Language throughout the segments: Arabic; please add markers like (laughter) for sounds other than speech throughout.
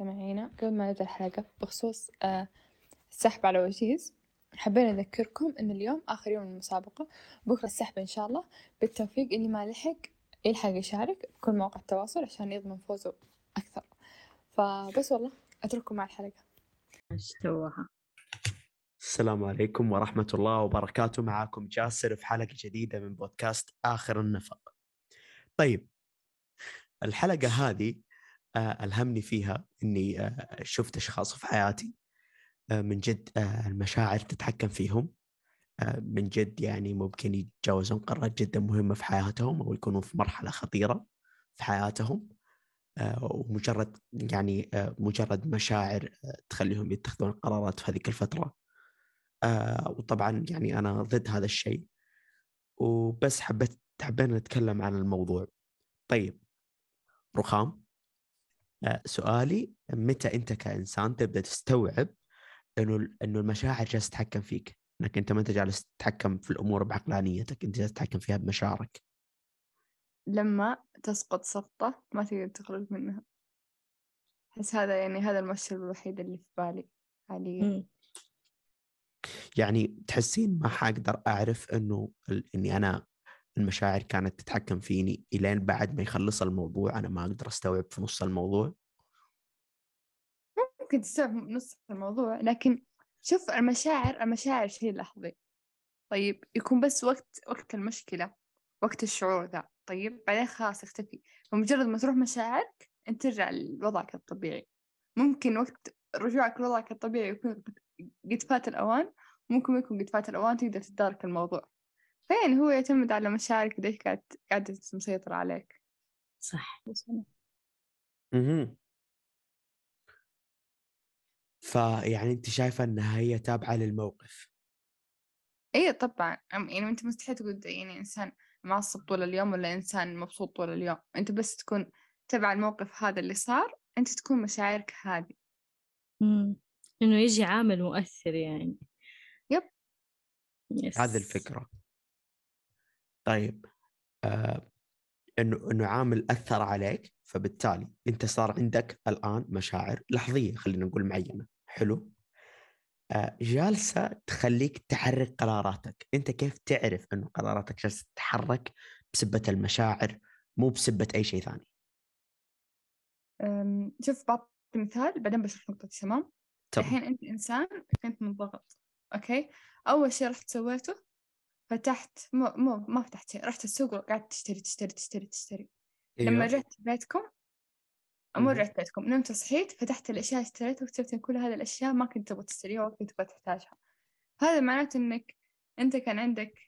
مستمعينا قبل ما نبدأ الحلقة بخصوص آه، السحب على وجيز حبينا نذكركم إن اليوم آخر يوم المسابقة. بكرة السحب إن شاء الله. بالتوفيق اللي ما لحق يلحق يشارك بكل مواقع التواصل عشان يضمن فوزه أكثر. فبس والله أترككم مع الحلقة. توها السلام عليكم ورحمة الله وبركاته. معاكم جاسر في حلقة جديدة من بودكاست آخر النفق. طيب الحلقة هذه ألهمني فيها أني آه، شفت أشخاص في حياتي آه، من جد المشاعر تتحكم فيهم من جد يعني ممكن يتجاوزون قرارات جدا مهمة في حياتهم أو يكونوا في مرحلة خطيرة في حياتهم ومجرد يعني مجرد مشاعر تخليهم يتخذون قرارات في هذيك الفترة. وطبعا يعني أنا ضد هذا الشيء. وبس حبيت حبينا نتكلم عن الموضوع. طيب رخام؟ آه، سؤالي متى أنت كإنسان تبدأ تستوعب إنه إنه المشاعر جالسة تتحكم فيك؟ إنك أنت ما أنت جالس تتحكم في الأمور بعقلانيتك أنت جالس تتحكم فيها بمشاعرك. لما تسقط سقطة ما تقدر تخرج منها. أحس هذا يعني هذا المؤشر الوحيد اللي في بالي حاليا. يعني تحسين ما حقدر أعرف إنه إني أنا المشاعر كانت تتحكم فيني إلين بعد ما يخلص الموضوع أنا ما أقدر أستوعب في نص الموضوع؟ ممكن تستوعب نص الموضوع لكن شوف المشاعر المشاعر شيء لحظي طيب يكون بس وقت وقت المشكلة وقت الشعور ذا. طيب بعدين خلاص اختفي. فمجرد ما تروح مشاعرك أنت ترجع لوضعك الطبيعي. ممكن وقت رجوعك لوضعك الطبيعي يكون قد فات الأوان. ممكن يكون قد فات الأوان تقدر تدارك الموضوع. فين هو يعتمد على مشاعرك قديش قاعد قاعدة مسيطرة عليك؟ صح. أها فيعني أنت شايفة إنها هي تابعة للموقف. اي طبعا. يعني أنت مستحيل تقول يعني إنسان معصب طول اليوم ولا إنسان مبسوط طول اليوم. أنت بس تكون تبع الموقف هذا اللي صار أنت تكون مشاعرك هذه امم إنه يجي عامل مؤثر يعني. يب. هذه الفكرة. طيب آه إنه إنه عامل أثر عليك فبالتالي أنت صار عندك الآن مشاعر لحظية خلينا نقول معينة. حلو؟ آه جالسة تخليك تحرك قراراتك. أنت كيف تعرف إنه قراراتك جالسة تتحرك؟ بسبة المشاعر مو بسبة أي شيء ثاني. شوف بعطي مثال بعدين بشرح نقطتي تمام؟ الحين أنت إنسان كنت منضغط أوكي؟ أول شيء رحت سويته فتحت مو مو ما فتحت شيء رحت السوق وقعدت تشتري تشتري تشتري تشتري. أيوة. لما رجعت بيتكم مو رجعت بيتكم نمت صحيت فتحت الأشياء اشتريتها واكتشفت إن كل هذه الأشياء ما كنت تبغى تشتريها ولا كنت تبغى تحتاجها. هذا معناته إنك أنت كان عندك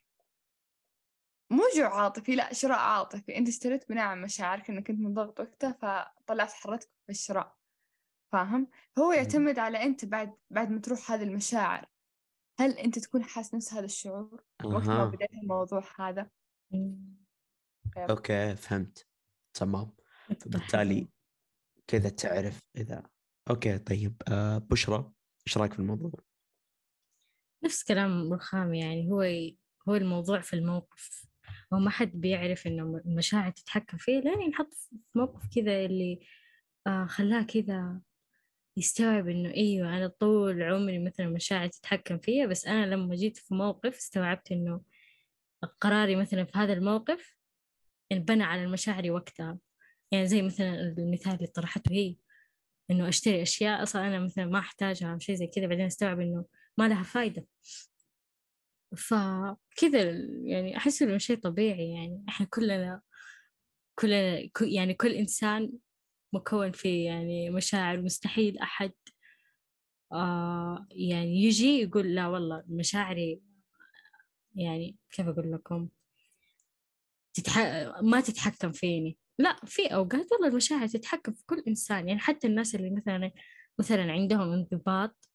مو جوع عاطفي لا شراء عاطفي. أنت اشتريت بناء على مشاعرك إنك كنت منضغط وقتها فطلعت حرتك في الشراء. فاهم؟ هو يعتمد على أنت بعد بعد ما تروح هذه المشاعر. هل أنت تكون حاس نفس هذا الشعور وقت ما بديت الموضوع هذا؟ أوكي فهمت. تمام. فبالتالي كذا تعرف إذا. أوكي طيب آه بشرى إيش رأيك في الموضوع؟ نفس كلام رخام يعني هو هو الموضوع في الموقف. هو ما حد بيعرف إنه المشاعر تتحكم فيه لين ينحط في موقف كذا اللي آه خلاه كذا يستوعب إنه أيوة أنا طول عمري مثلا مشاعر تتحكم فيا بس أنا لما جيت في موقف استوعبت إنه قراري مثلا في هذا الموقف انبنى على المشاعر وقتها. يعني زي مثلا المثال اللي طرحته هي إنه أشتري أشياء أصلا أنا مثلا ما أحتاجها أو شيء زي كذا بعدين أستوعب إنه ما لها فايدة. فكذا يعني أحس إنه شيء طبيعي يعني. إحنا كلنا كلنا يعني كل إنسان مكون فيه يعني مشاعر مستحيل أحد آه يعني يجي يقول لا والله مشاعري يعني كيف أقول لكم؟ تتح... ما تتحكم فيني. لا في أوقات والله المشاعر تتحكم في كل إنسان. يعني حتى الناس اللي مثلا مثلا عندهم انضباط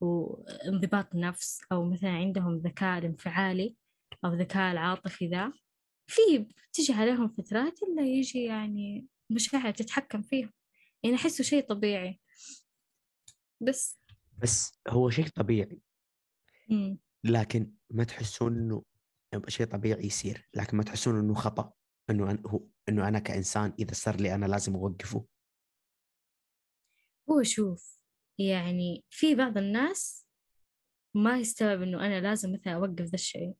وانضباط نفس أو مثلا عندهم ذكاء انفعالي أو ذكاء العاطفي ذا في تجي عليهم فترات إلا يجي يعني مشاعر تتحكم فيهم. يعني أحسه شيء طبيعي. بس. بس هو شيء طبيعي. مم. لكن ما تحسون إنه شيء طبيعي يصير. لكن ما تحسون إنه خطأ. إنه أنا هو إنه أنا كإنسان إذا صار لي أنا لازم أوقفه. هو شوف يعني في بعض الناس ما يستوعب إنه أنا لازم مثلا أوقف ذا الشيء.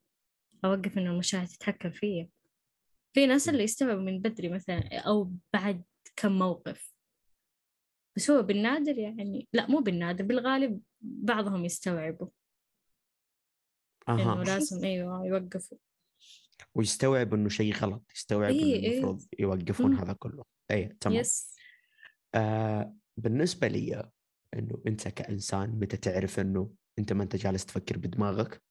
أوقف إنه المشاعر تتحكم فيا. في ناس اللي يستوعب من بدري مثلا أو بعد كم موقف. بس هو بالنادر يعني لا مو بالنادر بالغالب بعضهم يستوعبوا. أها. إنه لازم أيوة يوقفوا. ويستوعب إنه شيء غلط يستوعب إيه إنه المفروض إيه. يوقفون هذا كله. أي تمام. يس. آه بالنسبة لي إنه أنت كإنسان متى تعرف إنه أنت ما أنت جالس تفكر بدماغك؟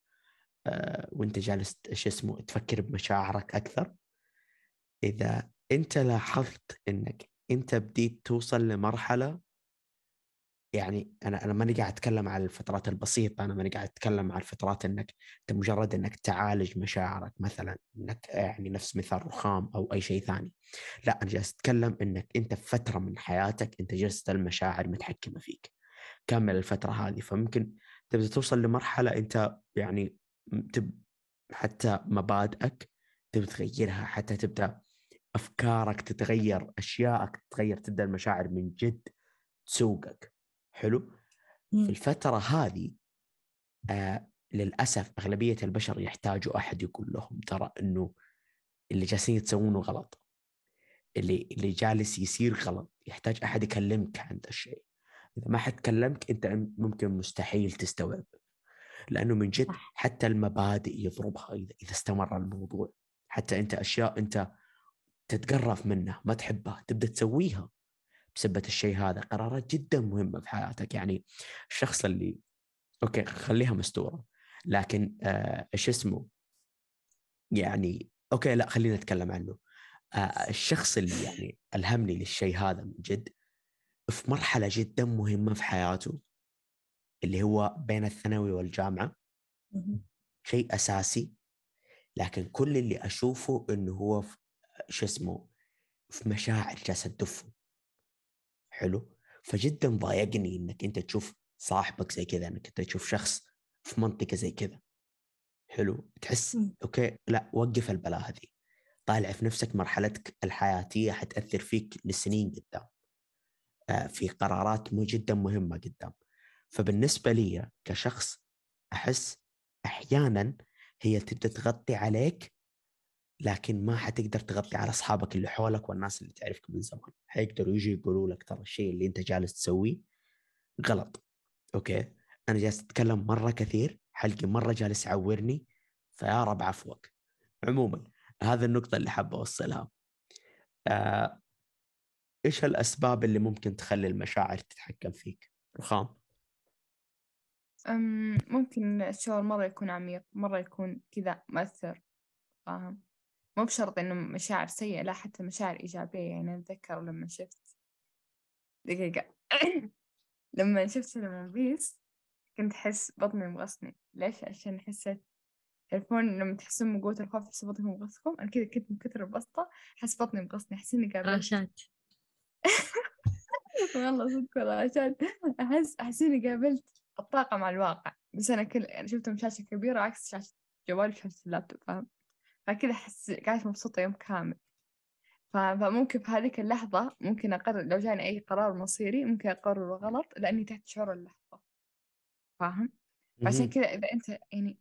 آه وأنت جالس شو اسمه تفكر بمشاعرك أكثر؟ إذا أنت لاحظت إنك أنت بديت توصل لمرحلة يعني أنا أنا ماني قاعد أتكلم على الفترات البسيطة أنا ماني قاعد أتكلم على الفترات إنك أنت مجرد إنك تعالج مشاعرك مثلا إنك يعني نفس مثال رخام أو أي شيء ثاني. لا أنا جالس أتكلم إنك أنت في فترة من حياتك أنت جالس المشاعر متحكمة فيك. كمل الفترة هذه. فممكن تبدأ توصل لمرحلة أنت يعني تب حتى مبادئك تبي تغيرها حتى تبدأ أفكارك تتغير اشيائك تتغير تبدأ المشاعر من جد تسوقك. حلو؟ في الفترة هذه آه للأسف أغلبية البشر يحتاجوا أحد يقول لهم ترى إنه اللي جالسين تسوونه غلط اللي اللي جالس يصير غلط يحتاج أحد يكلمك عن ذا الشيء. إذا ما حد كلمك أنت ممكن مستحيل تستوعب لأنه من جد حتى المبادئ يضربها إذا استمر الموضوع. حتى أنت أشياء أنت تتقرف منها ما تحبها تبدأ تسويها. بسبة الشيء هذا قرارات جدا مهمة في حياتك. يعني الشخص اللي okay خليها مستورة. لكن آه إيش اسمه؟ يعني okay لا خلينا نتكلم عنه. آه الشخص اللي يعني ألهمني للشيء هذا من جد في مرحلة جدا مهمة في حياته اللي هو بين الثانوي والجامعة. شيء أساسي. لكن كل اللي أشوفه إنه هو في شو اسمه في مشاعر جالسة تدفه حلو؟ فجدا ضايقني إنك أنت تشوف صاحبك زي كذا إنك أنت تشوف شخص في منطقة زي كذا. حلو؟ تحس. أوكي لا وقف البلاء هذه. طالع في نفسك مرحلتك الحياتية حتأثر فيك لسنين قدام. آه في قرارات مو جدا مهمة قدام. فبالنسبة لي كشخص أحس أحيانا هي تبدأ تغطي عليك لكن ما حتقدر تغطي على أصحابك اللي حولك والناس اللي تعرفك من زمان. حيقدروا يجي يقولوا لك ترى الشيء اللي أنت جالس تسويه غلط. أوكي؟ أنا جالس أتكلم مرة كثير حلقي مرة جالس يعورني فيا رب عفوك. عموما هذه النقطة اللي حابه أوصلها. آه، إيش الأسباب اللي ممكن تخلي المشاعر تتحكم فيك؟ رخام. ممكن الشعور مرة يكون عميق مرة يكون كذا مؤثر. فاهم؟ مو بشرط إنه مشاعر سيئة لا حتى مشاعر إيجابية يعني أتذكر لما شفت دقيقة. (coughs) لما شفت فيلم بيس كنت أحس بطني مغصني. ليش؟ عشان حسيت تعرفون لما تحسون من قوة الخوف تحسوا بطني مغصكم أنا كذا كنت من كثر البسطة أحس بطني مغصني أحس إني قابلت راشات (laughs) والله صدق راشات أحس أحس إني قابلت الطاقة مع الواقع. بس أنا كل يعني شفتهم شاشة كبيرة عكس شاشة جوالي وشاشة اللابتوب فاهم؟ فكذا أحس قاعدة مبسوطة يوم كامل. فممكن في هذيك اللحظة ممكن أقرر لو جاني أي قرار مصيري ممكن أقرره غلط لأني تحت شعور اللحظة. فاهم؟ فعشان كذا إذا أنت يعني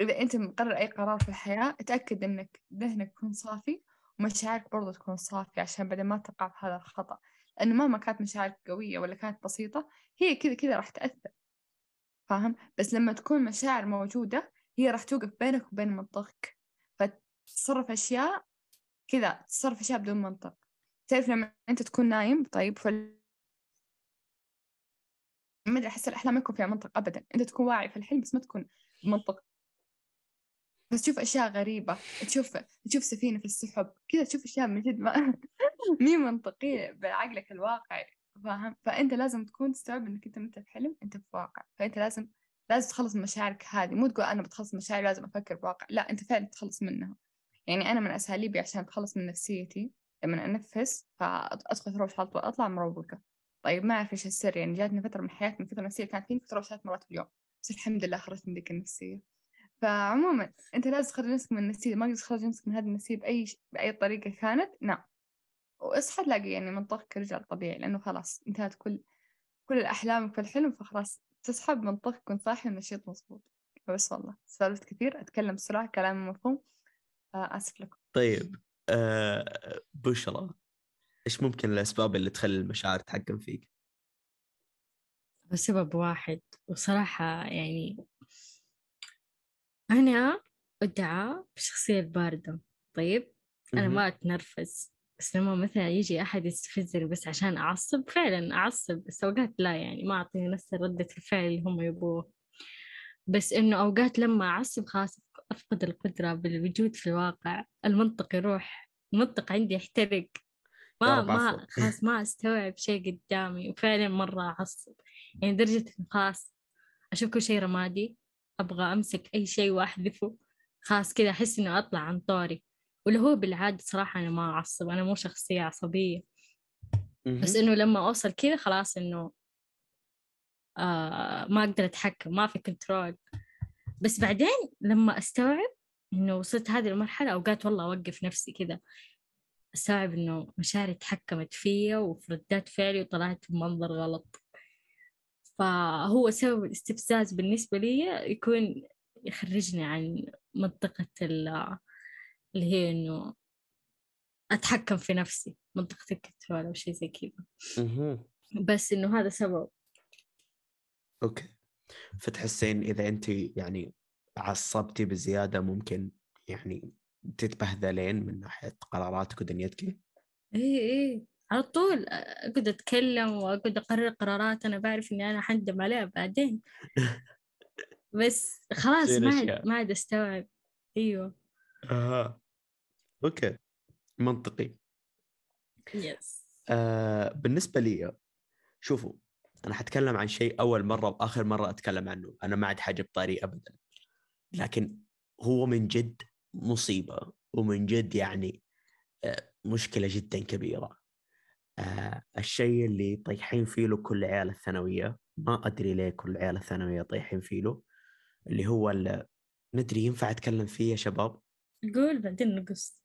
إذا أنت مقرر أي قرار في الحياة اتأكد إنك ذهنك يكون صافي ومشاعرك برضو تكون صافية عشان بعدين ما تقع في هذا الخطأ. لأنه مهما كانت مشاعرك قوية ولا كانت بسيطة هي كذا كذا راح تأثر. فاهم؟ بس لما تكون مشاعر موجودة هي راح توقف بينك وبين منطقك. فتتصرف أشياء كذا تتصرف أشياء بدون منطق. تعرف لما أنت تكون نايم طيب فل ما أدري أحس الأحلام ما يكون فيها منطق أبدا. أنت تكون واعي في الحلم بس ما تكون منطق. بس تشوف أشياء غريبة تشوف تشوف سفينة في السحب كذا تشوف أشياء من جد ما (laughs) مي منطقية بعقلك الواقعي فاهم؟ فأنت لازم تكون تستوعب إنك أنت متى في حلم أنت في واقع. فأنت لازم لازم تخلص من مشاعرك هذه مو تقول أنا بتخلص من مشاعري لازم أفكر بواقع لا أنت فعلا تخلص منها. يعني أنا من أساليبي عشان أتخلص من نفسيتي لما أنفس فأدخل أروح على طول أطلع مروقة. طيب ما أعرف إيش السر يعني جاتني فترة من حياتي من فترة نفسية كانت فيني فترة ثلاث مرات في اليوم. بس الحمد لله خرجت من ذيك النفسية. فعموما أنت لازم تخرج نفسك من النفسية ما تقدر تخرج نفسك من هذه النفسية بأي ش... بأي طريقة كانت نعم. واصحى تلاقي يعني منطقك رجع طبيعي لأنه خلاص انتهت كل كل الأحلام في الحلم فخلاص تصحى بمنطقك تكون صاحي ونشيط مظبوط. بس والله سولفت كثير أتكلم بسرعة كلام مفهوم. آه آسف لكم. طيب آه بشرى إيش ممكن الأسباب اللي تخلي المشاعر تتحكم فيك؟ سبب واحد. وصراحة يعني أنا أدعى بالشخصية الباردة طيب أنا ما أتنرفز. بس لما مثلا يجي أحد يستفزني بس عشان أعصب؟ فعلا أعصب بس أوقات لا يعني ما أعطي نفس ردة الفعل اللي هم يبغوه بس إنه أوقات لما أعصب خلاص أفقد القدرة بالوجود في الواقع. المنطق يروح المنطق عندي يحترق. ما ما خلاص ما أستوعب شيء قدامي. وفعلا مرة أعصب. يعني درجة خلاص أشوف كل شيء رمادي أبغى أمسك أي شيء وأحذفه. خلاص كذا أحس إنه أطلع عن طوري واللي هو بالعادة صراحة أنا ما أعصب أنا مو شخصية عصبية. بس إنه لما أوصل كذا خلاص إنه آه ما أقدر أتحكم ما في control بس بعدين لما أستوعب إنه وصلت هذه المرحلة أوقات والله أوقف نفسي كذا. أستوعب إنه مشاعري تحكمت فيا وفي ردات فعلي وطلعت بمنظر غلط. فهو سبب الاستفزاز بالنسبة لي يكون يخرجني عن منطقة اللي هي إنه أتحكم في نفسي منطقة ال control أو شيء زي كذا. بس إنه هذا سبب. Okay. فتحسين إذا أنت يعني عصبتي بزيادة ممكن يعني تتبهذلين من ناحية قراراتك ودنيتك؟ إيه إيه على طول أقعد أتكلم وأقعد أقرر قرارات أنا بعرف إني أنا حندم عليها بعدين. (laughs) بس خلاص ما عاد ما عاد أستوعب. أيوه. آه. Okay. منطقي. يس آه بالنسبة لي شوفوا أنا حتكلم عن شيء أول مرة وآخر مرة أتكلم عنه. أنا ما عاد حاجة بطاري أبدا. لكن هو من جد مصيبة ومن جد يعني آه، مشكلة جدا كبيرة. آه الشيء اللي طيحين فيه له كل عيال الثانوية ما أدري ليه كل عيال الثانوية طيحين فيه له اللي هو ندري ينفع أتكلم فيه يا شباب؟ قول بعدين نقص.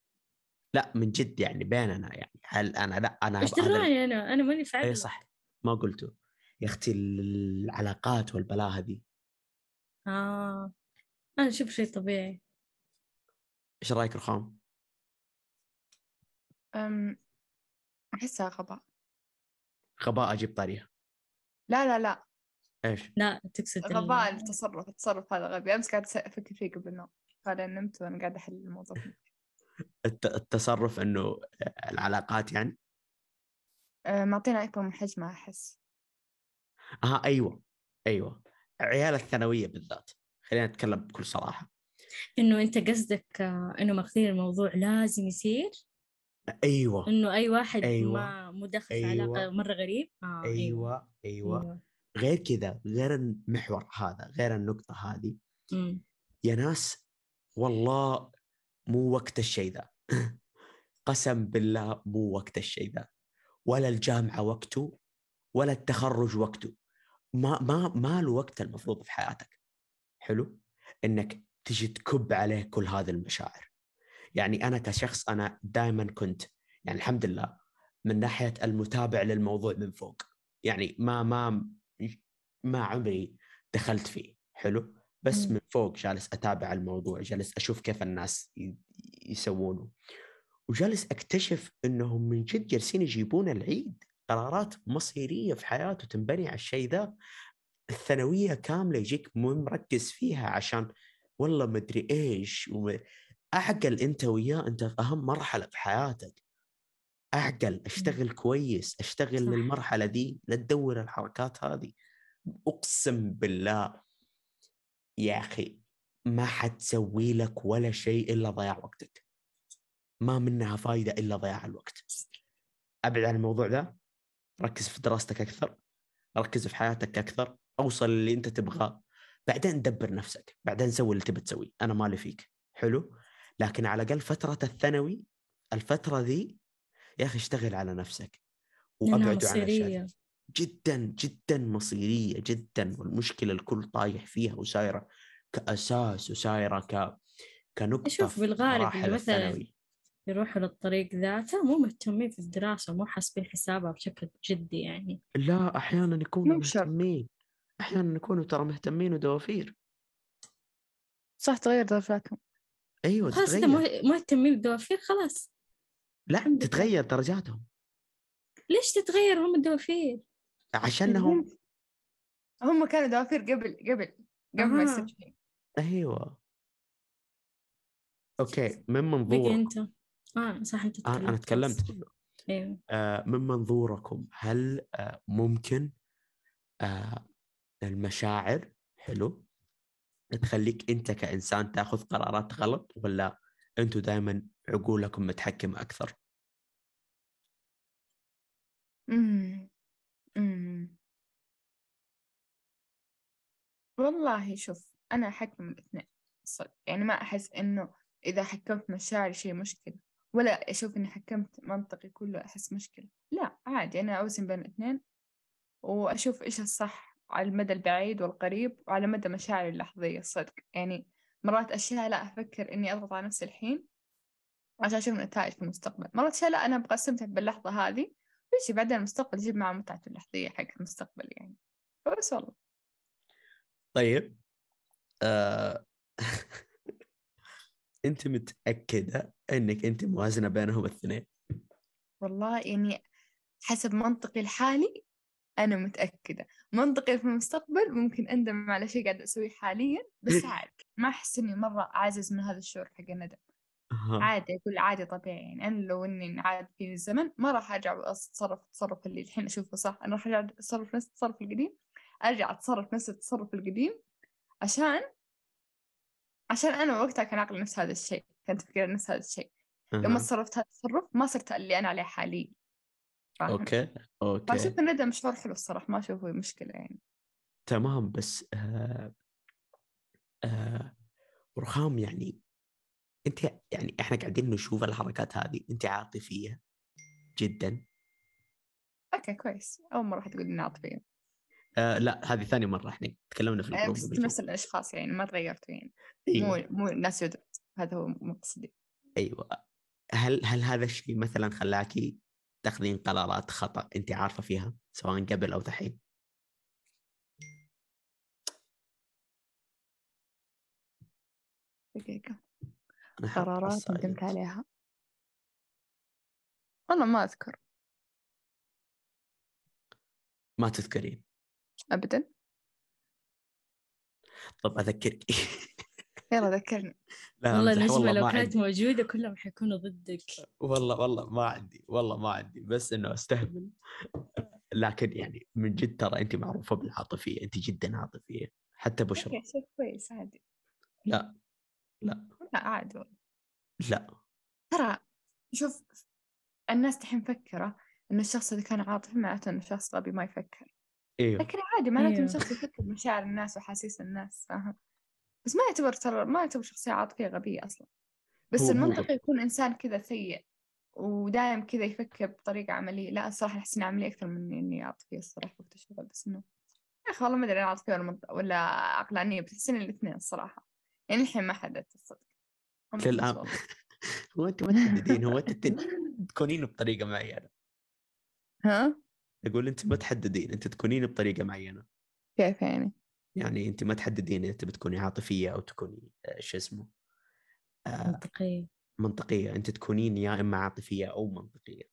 لا من جد يعني بيننا يعني هل أنا لا أنا إيش دراني أنا أنا ماني فاهم أي صح ما قلته. يا أختي العلاقات والبلاء هذه آه. أنا أشوف شيء طبيعي. إيش رأيك رخام؟ أم أحسها غباء غباء أجيب طاريها. لا لا لا. إيش؟ لا تقصد غباء التصرف التصرف هذا غبي. أمس قاعد أفكر فيه قبل النوم. قال نمت وأنا قاعد أحل الموضوع. التصرف إنه العلاقات يعني؟ أه معطينا أكبر من حجمها أحس آه أيوه أيوه عيال الثانوية بالذات خلينا نتكلم بكل صراحة إنه أنت قصدك آه، إنه ماخذين الموضوع لازم يصير أيوه إنه أي واحد أيوة. ما مدخل أيوة. في علاقة مرة غريب آه أيوة. أيوة. أيوة. أيوة. غير كذا غير المحور هذا غير النقطة هذه م. يا ناس والله مو وقت الشيء ذا. قسم بالله مو وقت الشيء ذا. ولا الجامعة وقته ولا التخرج وقته. ما ما ما له وقت المفروض في حياتك. حلو؟ إنك تجي تكب عليه كل هذه المشاعر. يعني أنا كشخص أنا دائما كنت يعني الحمد لله من ناحية المتابع للموضوع من فوق. يعني ما ما ما عمري دخلت فيه. حلو؟ بس من فوق جالس أتابع الموضوع جالس أشوف كيف الناس يسوونه. وجالس أكتشف إنهم من جد جالسين يجيبون العيد قرارات مصيرية في حياته تنبني على الشيء ذا. الثانوية كاملة يجيك مركز فيها عشان والله مدري إيش أعقل أنت وياه أنت في أهم مرحلة في حياتك. أعقل أشتغل كويس أشتغل صح. للمرحلة دي لا تدور الحركات هذه. أقسم بالله يا أخي ما حتسوي لك ولا شيء إلا ضياع وقتك. ما منها فايدة إلا ضياع الوقت. أبعد عن الموضوع ذا. ركز في دراستك أكثر. ركز في حياتك أكثر. أوصل اللي أنت تبغاه. بعدين دبر نفسك. بعدين سوي اللي تبي تسويه أنا مالي فيك. حلو؟ لكن على الأقل فترة الثانوي الفترة ذي يا أخي اشتغل على نفسك. وأبعد عن الاشياء جدا جدا مصيرية جدا والمشكلة الكل طايح فيها وسايرة كأساس وسايرة ك كنقطة شوف بالغالب مثلا يروحوا للطريق ذاته مو مهتمين في الدراسة مو حاسبين حسابها بشكل جدي يعني. لا أحيانا يكونوا. مهتمين. أحيانا يكونوا ترى مهتمين ودوافير. صح تغير درجاتهم أيوة خلاص مه- مهتمين بالدوافير خلاص. لا. تتغير درجاتهم. ليش تتغير هم الدوافير؟ عشانهم (laughs) هم كانوا دوافير قبل قبل قبل ما أها. يصير أيوة. Okay من بقي منظور أنت. آه صح أنت أنا أنا تكلمت أيوه. آه، من منظوركم هل آه، ممكن آه، المشاعر حلو تخليك أنت كإنسان تأخذ قرارات غلط ولا أنتم دائما عقولكم متحكمة أكثر؟ أمم. أمم. والله شوف أنا أحكم الاثنين صدق يعني ما أحس إنه إذا حكمت مشاعري شيء مشكلة ولا أشوف إني حكمت منطقي كله أحس مشكلة لا عادي أنا أوزن بين الإثنين وأشوف إيش الصح على المدى البعيد والقريب وعلى مدى مشاعري اللحظية الصدق يعني مرات أشياء لا أفكر إني أضغط على نفسي الحين عشان أشوف النتائج في المستقبل مرات أشياء لا أنا أبغى أستمتع باللحظة هذه ويجي بعدين المستقبل يجيب معه متعته اللحظية حق المستقبل يعني. بس والله. طيب. آه... (laughs) أنت متأكدة إنك أنت موازنة بينهم الاثنين؟ والله يعني حسب منطقي الحالي أنا متأكدة. منطقي في المستقبل ممكن أندم على شيء قاعد أسويه حاليا بس (laughs) عادي. ما أحس إني مرة أعزز من هذا الشعور حق الندم. أها. عادي أقول عادي طبيعي يعني أنا لو إني انعاد فيني الزمن ما راح أرجع وأتصرف التصرف اللي الحين أشوفه صح أنا راح أرجع أتصرف نفس التصرف القديم أرجع أتصرف نفس التصرف القديم عشان عشان أنا وقتها كان عقلي نفس هذا الشيء كان تفكيري نفس هذا الشيء لما. تصرفت هذا التصرف ما صرت اللي أنا عليه حاليا؟ Okay okay فأشوف الندم شعور حلو الصراحة ما أشوفه مشكلة يعني تمام بس آه... آه... رخام يعني انت يعني إحنا قاعدين نشوف الحركات هذه انت عاطفية جدا؟ Okay كويس. أول مرة تقول إني عاطفية. آه لا هذه ثاني مرة. إحنا تكلمنا في آه، ال group بس نفس شوي. الأشخاص يعني ما تغيرتوا يعني. أيوه مو مو ناس جدد هذا هو مقصدي. أيوه. هل هل هذا الشيء مثلا خلاكي تاخذين قرارات خطأ انت عارفة فيها سواء قبل أو دحين؟ دقيقة. أنا قرارات. ندمت عليها. والله ما أذكر. ما تذكرين. أبدا. طب اذكرك (laughs) يلا ذكرني. لا والله نجمة لو كانت عندي. موجودة كلهم حيكونوا ضدك. والله والله ما عندي. والله ما عندي. بس إنه أستهبل. لكن يعني من جد ترى انت معروفة بالعاطفية. انت جدا عاطفية. حتى بشرى كويس عادي. لا لا. لا عادي والله. لا. ترى شوف الناس دحين مفكرة إنه الشخص اللي كان عاطفي معناته إنه شخص غبي ما يفكر. إيوه. لكن عادي معناته إنه أيوه. شخص يفكر بمشاعر الناس وأحاسيس الناس فاهم؟ بس ما يعتبر ترى ما يعتبر شخصية عاطفية غبية أصلا. بس هو المنطقي غبي. يكون إنسان كذا سيء ودايم كذا يفكر بطريقة عملية. لا الصراحة أحس إني عملية أكثر من إني عاطفية الصراحة وقت الشغل بس إنه يا أخي والله ما أدري أنا عاطفية ولا منط... ولا عقلانية بس الإثنين الصراحة. يعني الحين ما حددت الصدق. والله. (laughs) هو انت ما تحددين هو انت (laughs) تكونين بطريقة معينة. ها؟ أقول انت ما تحددين انت تكونين بطريقة معينة. كيف يعني؟ يعني انت ما تحددين انت بتكوني عاطفية أو تكوني آه، شو اسمه آه، منطقية. منطقية. انت تكونين يا إما عاطفية أو منطقية.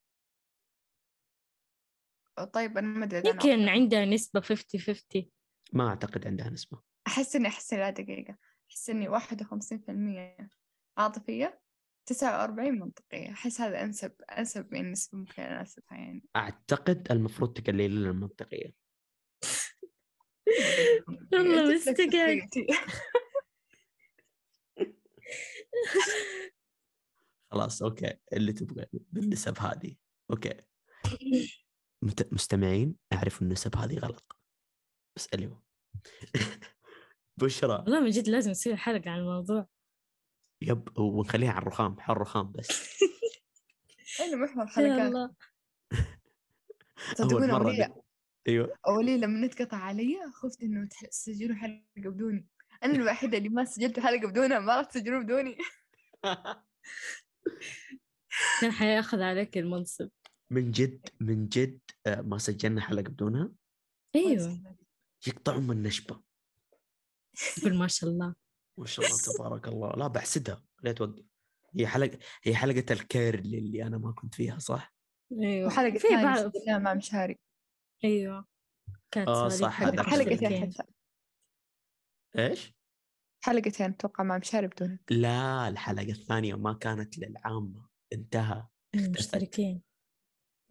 طيب أنا ما أنا يمكن عندها نسبة 50-50 ما أعتقد عندها نسبة. أحس إني أحس إني لا دقيقة. أحس إني واحد وخمسين في المية. عاطفية؟ تسعة وأربعين منطقية. أحس هذا أنسب أنسب من النسبة ممكن أناسبها يعني. أعتقد المفروض تقللين المنطقية. (laughs) والله مستقعد. (laughs) خلاص أوكي. اللي تبغى بالنسب هذه. أوكي. مت- مستمعين أعرف النسب هذه غلط. بس اليوم (laughs) بشرى. والله من جد لازم نسوي حلقة عن الموضوع. يب ونخليها على الرخام حر رخام بس. (laughs) أنا محور يا حلقات الله. (laughs) صدقوني أول مرة أولية ن- أيوه. أولية لما نتقطع علي خفت إنه تح- تسجلوا حلقة بدوني. أنا الوحيدة اللي ما سجلت حلقة بدونها ما راح تسجلون بدوني. (laughs) كان حياخذ عليك المنصب. من جد من جد آه، ما سجلنا حلقة بدونها؟ أيوه. يقطعون من نشبه قول ما شاء الله. ما شاء الله (laughs) تبارك الله. لا بحسدها. لا توقف. هي حلقه هي حلقة الكيرل اللي أنا ما كنت فيها صح؟ أيوه. وحلقة في بعض مع مشاري أيوه. كانت آه، هذه صح، حلقتين. حتى. إيش؟ حلقتين أتوقع مع مشاري بدون لا الحلقة الثانية ما كانت للعامة. انتهى. مشتركين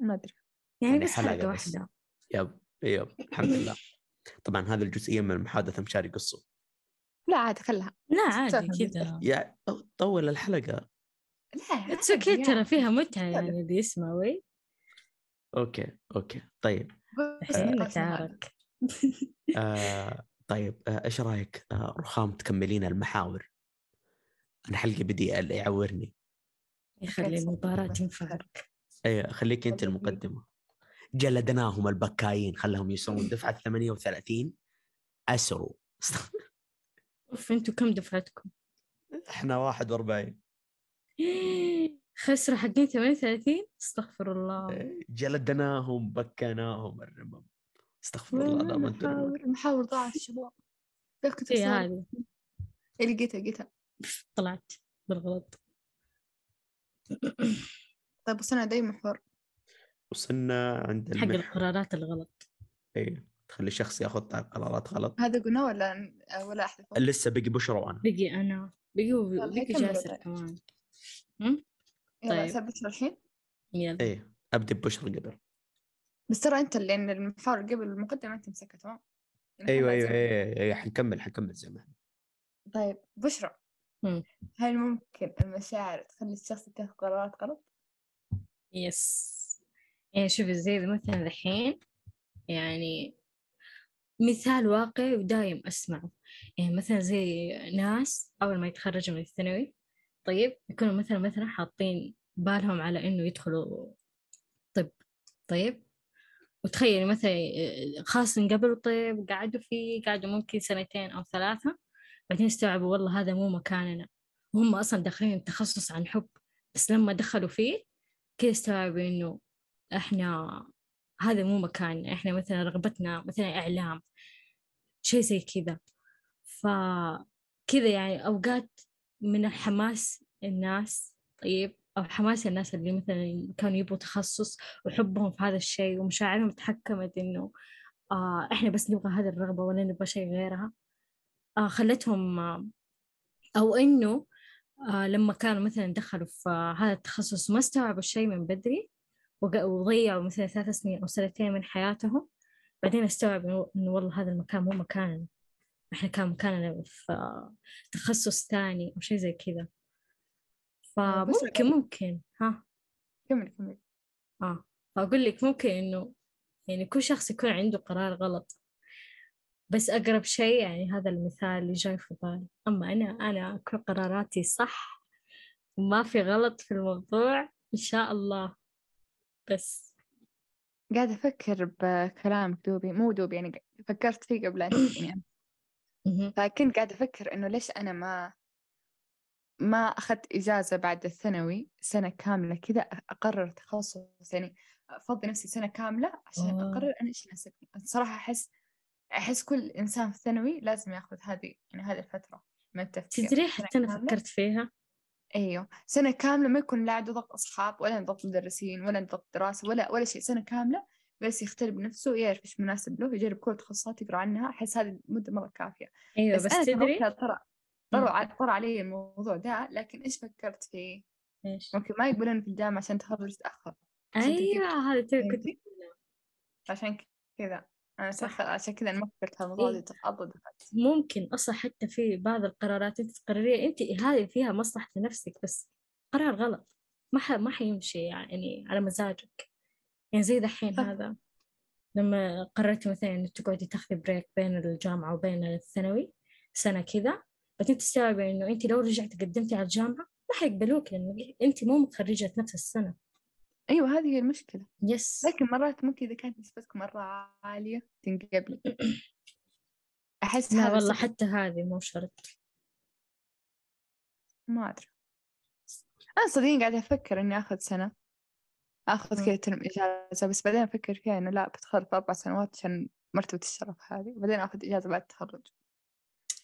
ما أدري. يعني بس حلقة حلقة بس. واحدة. Yep yep. الحمد لله. طبعا هذه الجزئية من المحادثة مشاري قصة. لا عاد خلها. لا عادي. كذا. يا طول الحلقة. لا it's okay عادي ترى يعني. فيها متعة يعني اللي يسمع وي. Okay okay. طيب. قسم هذا. تعارك آه طيب آه إيش رأيك آه رخام تكملين المحاور؟ أنا حلقي بدي يعورني. يخلي المباراة. تنفعك إيه خليك أنت والله المقدمة. جلدناهم البكايين خلاهم يسوون دفعة 38 أسروا. اوف أنتوا كم دفعتكم؟ إحنا 41 خسروا حقين 38 استغفر الله. إيه، جلدناهم بكيناهم الرمم. استغفر الله لا ما المحاور ضاعت الشباب اي؟ هذه لقيتها لقيتها. طلعت بالغلط. طيب وصلنا دايما محور وصلنا عند حق المح... القرارات الغلط. إيه. تخلي شخص ياخذ قرارات غلط هذا قلنا ولا ولا أحذفه؟ لسه بقي بشرى وأنا بقي أنا بقي يلا، بقي جاسر طيب. كمان هم؟ يلا طيب. أثبت الحين يلا إيه أبدأ ببشرى قبل بس ترى أنت لأن المحور قبل المقدمة أنت مسكها تمام أيوه أيوه أيوه, أيوة. حنكمل حنكمل زي ما إحنا طيب بشرى. هل ممكن المشاعر تخلي الشخص يتخذ قرارات غلط؟ يس يعني شوفي زي مثلا الحين يعني مثال واقعي ودايم أسمعه. يعني مثلا زي ناس أول ما يتخرجوا من الثانوي طيب يكونوا مثلا مثلا حاطين بالهم على إنه يدخلوا طب طيب. وتخيلي مثلا آه، خاصة قبل طيب قعدوا فيه قعدوا ممكن سنتين أو ثلاثة بعدين استوعبوا والله هذا مو مكاننا. وهم أصلا داخلين التخصص عن حب بس لما دخلوا فيه كده استوعبوا إنه إحنا هذا مو مكاننا إحنا مثلا رغبتنا مثلا إعلام شيء زي كذا. فكذا يعني أوقات من حماس الناس طيب أو حماس الناس اللي مثلا كانوا يبغوا تخصص وحبهم في هذا الشيء ومشاعرهم تحكمت إنه آه إحنا بس نبغى هذه الرغبة ولا نبغى شيء غيرها. آه خلتهم آه أو إنه آه لما كانوا مثلا دخلوا في آه هذا التخصص وما استوعبوا الشيء من بدري وضيعوا مثلا ثلاث سنين أو سنتين من حياتهم بعدين استوعبوا إنه والله هذا المكان مو مكاننا إحنا كان مكاننا في تخصص ثاني أو شيء زي كذا. فممكن ممكن. ها؟ كمل كمل. آه. فأقول لك ممكن إنه يعني كل شخص يكون عنده قرار غلط. بس أقرب شيء يعني هذا المثال اللي جاي في بالي. أما أنا أنا كل قراراتي صح وما في غلط في الموضوع إن شاء الله. بس قاعدة أفكر بكلامك دوبي مو دوبي يعني فكرت فيه قبل أن. (coughs) مهم. فكنت قاعدة أفكر إنه ليش أنا ما ما أخذت إجازة بعد الثانوي سنة كاملة كذا أقرر تخصص يعني أفضي نفسي سنة كاملة عشان آه. أقرر أنا إيش يناسبني صراحة أحس أحس كل إنسان في الثانوي لازم ياخذ هذه يعني هذه الفترة من التفكير تدري حتى أنا. فكرت فيها إيوه سنة كاملة ما يكون لا عنده ضغط أصحاب ولا ضغط مدرسين ولا ضغط دراسة ولا ولا شيء سنة كاملة بس يختار بنفسه يعرف إيش مناسب له يجرب كل التخصصات يقرأ عنها أحس هذه مدة مرة كافية. أيوة بس, بس, أنا ترى تدري ترى طرى علي الموضوع ده لكن إيش فكرت فيه؟ إيش؟ ممكن ما يقبلون في الجامعة عشان تخرج تجيب- أيوة هذا كنت؟ عشان كذا. أنا صح. عشان كذا أنا ما فكرت في الموضوع إيه. دخلت ممكن أصلا حتى في بعض القرارات أنت تقرريها أنت هذه فيها مصلحة نفسك بس قرار غلط ما ح... ما حيمشي يعني على مزاجك يعني زي دحين. هذا لما قررتي مثلا إنك تقعدي تاخذي بريك بين الجامعة وبين الثانوي سنة كذا بعدين تستوعبي إنه أنت لو رجعتي قدمتي على الجامعة ما حيقبلوك لأنه أنت مو متخرجة نفس السنة أيوة هذه هي المشكلة. يس لكن مرات ممكن إذا كانت نسبتك مرة عالية تنقبلي أحس لا والله. حتى هذه مو شرط. ما أدري. أنا صدقني قاعدة أفكر إني آخذ سنة. آخذ كذا ترم إجازة بس بعدين أفكر فيها إنه لا بتخرج في أربع سنوات عشان مرتبة الشرف هذه وبعدين آخذ إجازة بعد التخرج.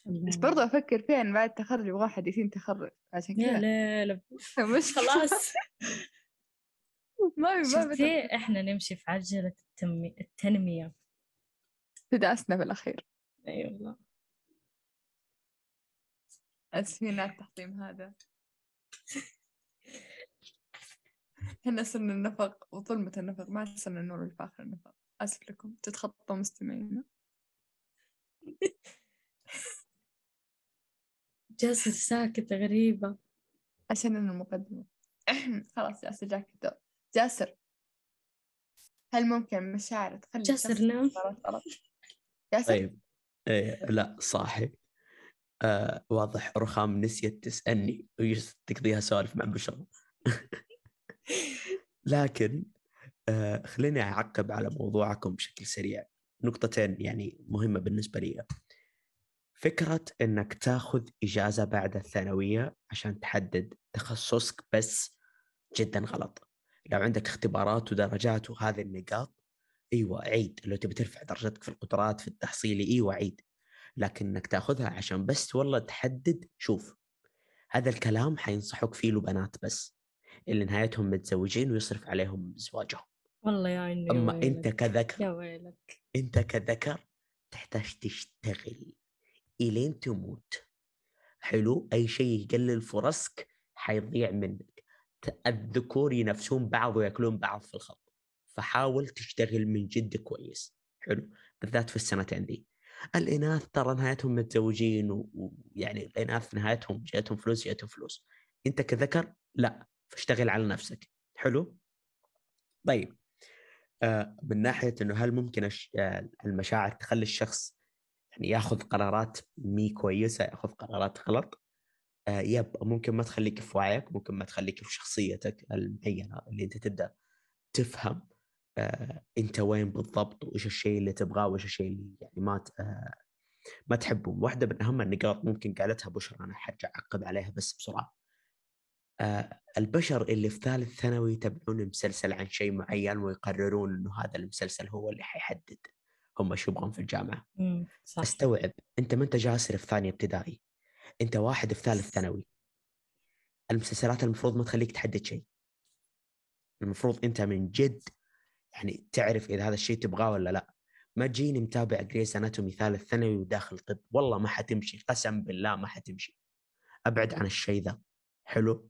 بس برضو أفكر فيها إن بعد التخرج يبغى واحد يتم تخرج عشان كذا. لا لا (laughs) مش خلاص. (laughs) ما شفتي؟ إحنا نمشي في عجلة التنمية التنمية. تدعسنا في الأخير أي أيوة والله أسفين على التحطيم هذا. إحنا صرنا النفق وظلمة النفق ما صرنا النور اللي في آخر النفق. آسف لكم. تتخطوا مستمعينا. (laughs) جاسر ساكتة غريبة. عشان أنا المقدمة. (clears throat) خلاص جاسر جاك الدور جاسر. هل ممكن مشاعر تخلي جاسر نام جاسر؟ طيب. إيه لا صاحي. آه واضح رخام نسيت تسألني. تقضيها سوالف مع بشرى (laughs) لكن آه خليني أعقب على موضوعكم بشكل سريع. نقطتين يعني مهمة بالنسبة لي. فكرة إنك تاخذ إجازة بعد الثانوية عشان تحدد تخصصك بس جدا غلط. لو عندك اختبارات ودرجات وهذه النقاط إيوه عيد. لو تبي ترفع درجتك في القدرات في التحصيلي إيوه عيد. لكن إنك تأخذها عشان بس والله تحدد شوف هذا الكلام حينصحوك فيه البنات بس اللي نهايتهم متزوجين ويصرف عليهم زواجهم. والله يا عيني أما ويلك. أنت كذكر يا ويلك. أنت كذكر تحتاج تشتغل إلين تموت. حلو؟ أي شيء يقلل فرصك حيضيع منك. الذكور ينافسون بعض ويأكلون بعض في الخط. فحاول تشتغل من جد كويس. حلو. بالذات في السنتين دي الإناث ترى نهايتهم متزوجين ويعني الإناث نهايتهم جاتهم فلوس جاتهم فلوس. أنت كذكر؟ لا. فاشتغل على نفسك. حلو؟ طيب. آه من ناحية إنه هل ممكن. آه المشاعر تخلي الشخص يعني ياخذ قرارات مي كويسة ياخذ قرارات غلط؟ يب ممكن ما تخليك في وعيك ممكن ما تخليك في شخصيتك المعينة اللي أنت تبدأ تفهم آه أنت وين بالضبط وإيش الشيء اللي تبغاه وإيش الشيء اللي يعني ما آه ما تحبه. واحدة من أهم النقاط ممكن قالتها بشرى أنا حرجع اعقب عليها بس بسرعة. آه البشر اللي في ثالث ثانوي يتابعون مسلسل عن شيء معين ويقررون إنه هذا المسلسل هو اللي حيحدد هم شو يبغون في الجامعة. صح. استوعب أنت ما أنت جاسر في ثانية ابتدائي؟ أنت واحد في ثالث ثانوي. المسلسلات المفروض ما تخليك تحدد شيء. المفروض أنت من جد يعني تعرف إذا هذا الشيء تبغاه ولا لا. ما تجيني متابع Grey's Anatomy ثالث ثانوي وداخل طب. والله ما حتمشي. قسم بالله ما حتمشي. أبعد عن الشيء ذا. حلو؟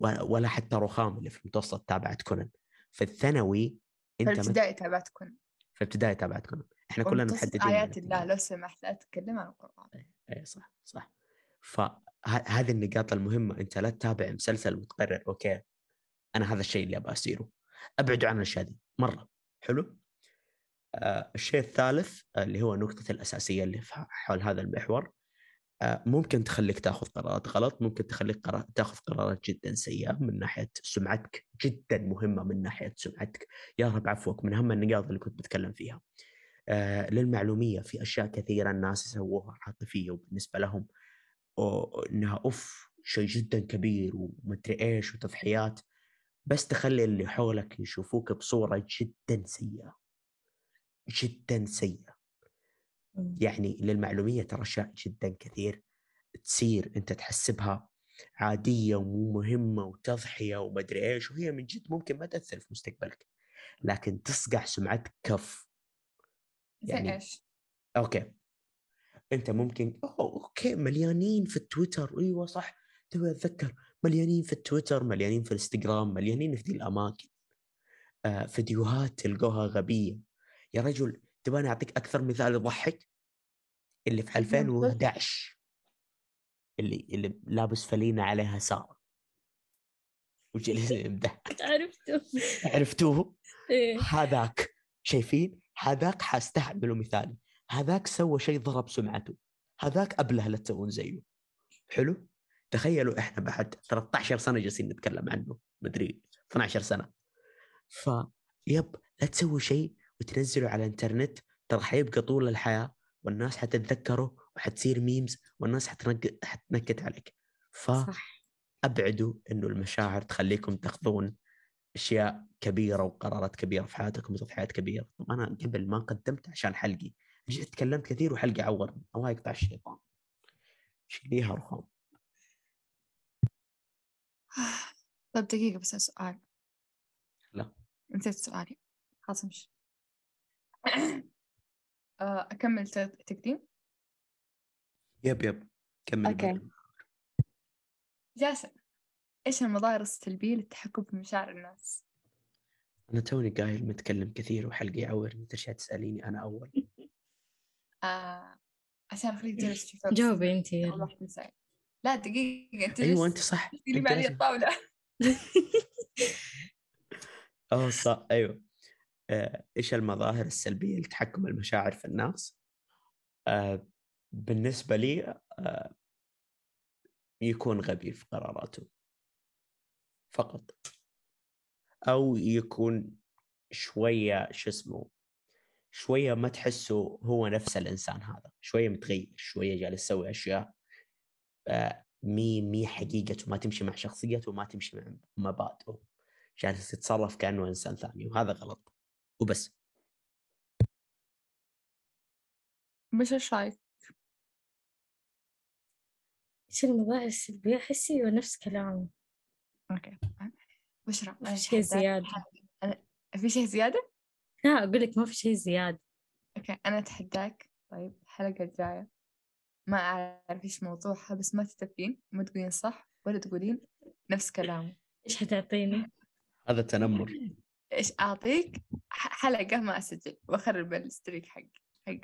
ولا حتى رخام اللي في المتوسط تابعت كونن في الثانوي أنت في الابتدائي تابعت كونن في الابتدائي تابعت كونن إحنا كلنا محددين آيات الله لو سمحت لا تتكلم عن القرآن. اي صح صح. فهذه النقاط المهمة أنت لا تتابع مسلسل وتقرر okay؟ أنا هذا الشيء اللي أبغى اصيره ابعدوا عن الأشياء دي. مرة. حلو؟ آه الشيء الثالث اللي هو النقطة الأساسية اللي حول هذا المحور آه ممكن تخليك تأخذ قرارات غلط ممكن تخليك قرار تأخذ قرارات جدا سيئة من ناحية سمعتك جدا مهمة من ناحية سمعتك. يا رب عفوك من أهم النقاط اللي كنت بتكلم فيها. آه للمعلومية في أشياء كثيرة الناس يسووها عاطفية وبالنسبة لهم. إنها أوف شيء جدا كبير ومدري إيش وتضحيات. بس تخلي اللي حولك يشوفوك بصورة جدا سيئة. جدا سيئة. يعني للمعلومية ترى أشياء جدا كثير تصير أنت تحسبها عادية ومو مهمة وتضحية ومدري إيش وهي من جد ممكن ما تأثر في مستقبلك. لكن تصقع سمعتك كف يعني إيش؟ Okay. أنت ممكن أوه okay مليانين في التويتر. أيوة صح. توي أتذكر. مليانين في التويتر مليانين في الإنستغرام مليانين في ذي الأماكن. آه فيديوهات تلقوها غبية. يا رجل تبغاني أعطيك أكثر مثال يضحك؟ اللي في 2011 اللي اللي لابس فلينة عليها سارة. وجلس (laughs) يمدح عرفته. عرفتوه؟ إيه. هذاك. شايفين؟ هذاك حاستعمله مثالي. هذاك سوى شيء ضرب سمعته. هذاك أبله لا تسوون زيه. حلو؟ تخيلوا إحنا بعد 13 سنة جالسين نتكلم عنه. مدري 12 سنة. ف يب لا تسوي شيء وتنزله على الإنترنت. ترى حيبقى طول الحياة والناس حتتذكره وحتصير ميمز والناس حتنك... حتنكت عليك. ف صح. أبعدوا إنه المشاعر تخليكم تاخذون أشياء كبيرة وقرارات كبيرة في حياتكم وتضحيات كبيرة. طب أنا قبل ما قدمت عشان حلقي جيت تكلمت كثير وحلقي عورني. الله يقطع الشيطان. شيليها رخام. (sighs) طيب دقيقة بس سؤال. لا. نسيت سؤالي. خلاص امشي. (clears throat) آه، أكمل تقديم؟ Yep yep. كمل okay. جاسم. إيش المظاهر السلبية للتحكم في مشاعر الناس؟ أنا توني قايل متكلم كثير وحلقي يعورني ترجع تسأليني أنا أول. (laughs) آه عشان أخليك جالس تشوف جاوبي أنت لا دقيقة أنت أيوة أنت صح. تقلبي علي الطاولة. (laughs) أوه صح. أيوة. آه، إيش المظاهر السلبية لتحكم المشاعر في الناس؟ آه، بالنسبة لي آه، يكون غبي في قراراته. فقط. أو يكون شوية شو اسمه شوية ما تحسه هو نفس الإنسان هذا. شوية متغير شوية جالس يسوي أشياء آه، مي مي حقيقته ما تمشي مع شخصيته وما تمشي مع مبادئه. جالس يتصرف كأنه إنسان ثاني وهذا غلط. وبس. مش إيش رأيك؟ إيش المظاهر السلبية أحس نفس كلامي okay بشرى في شيء زيادة. في شيء زيادة؟ لا أقول لك ما في شيء زيادة. Okay أنا أتحداك. طيب الحلقة الجاية ما أعرف إيش موضوعها بس ما تتفقين. ما تقولين صح ولا تقولين نفس كلامه. إيش حتعطيني؟ هذا تنمر إيش أعطيك؟ حلقة ما أسجل. وأخرب الستريك حق حق.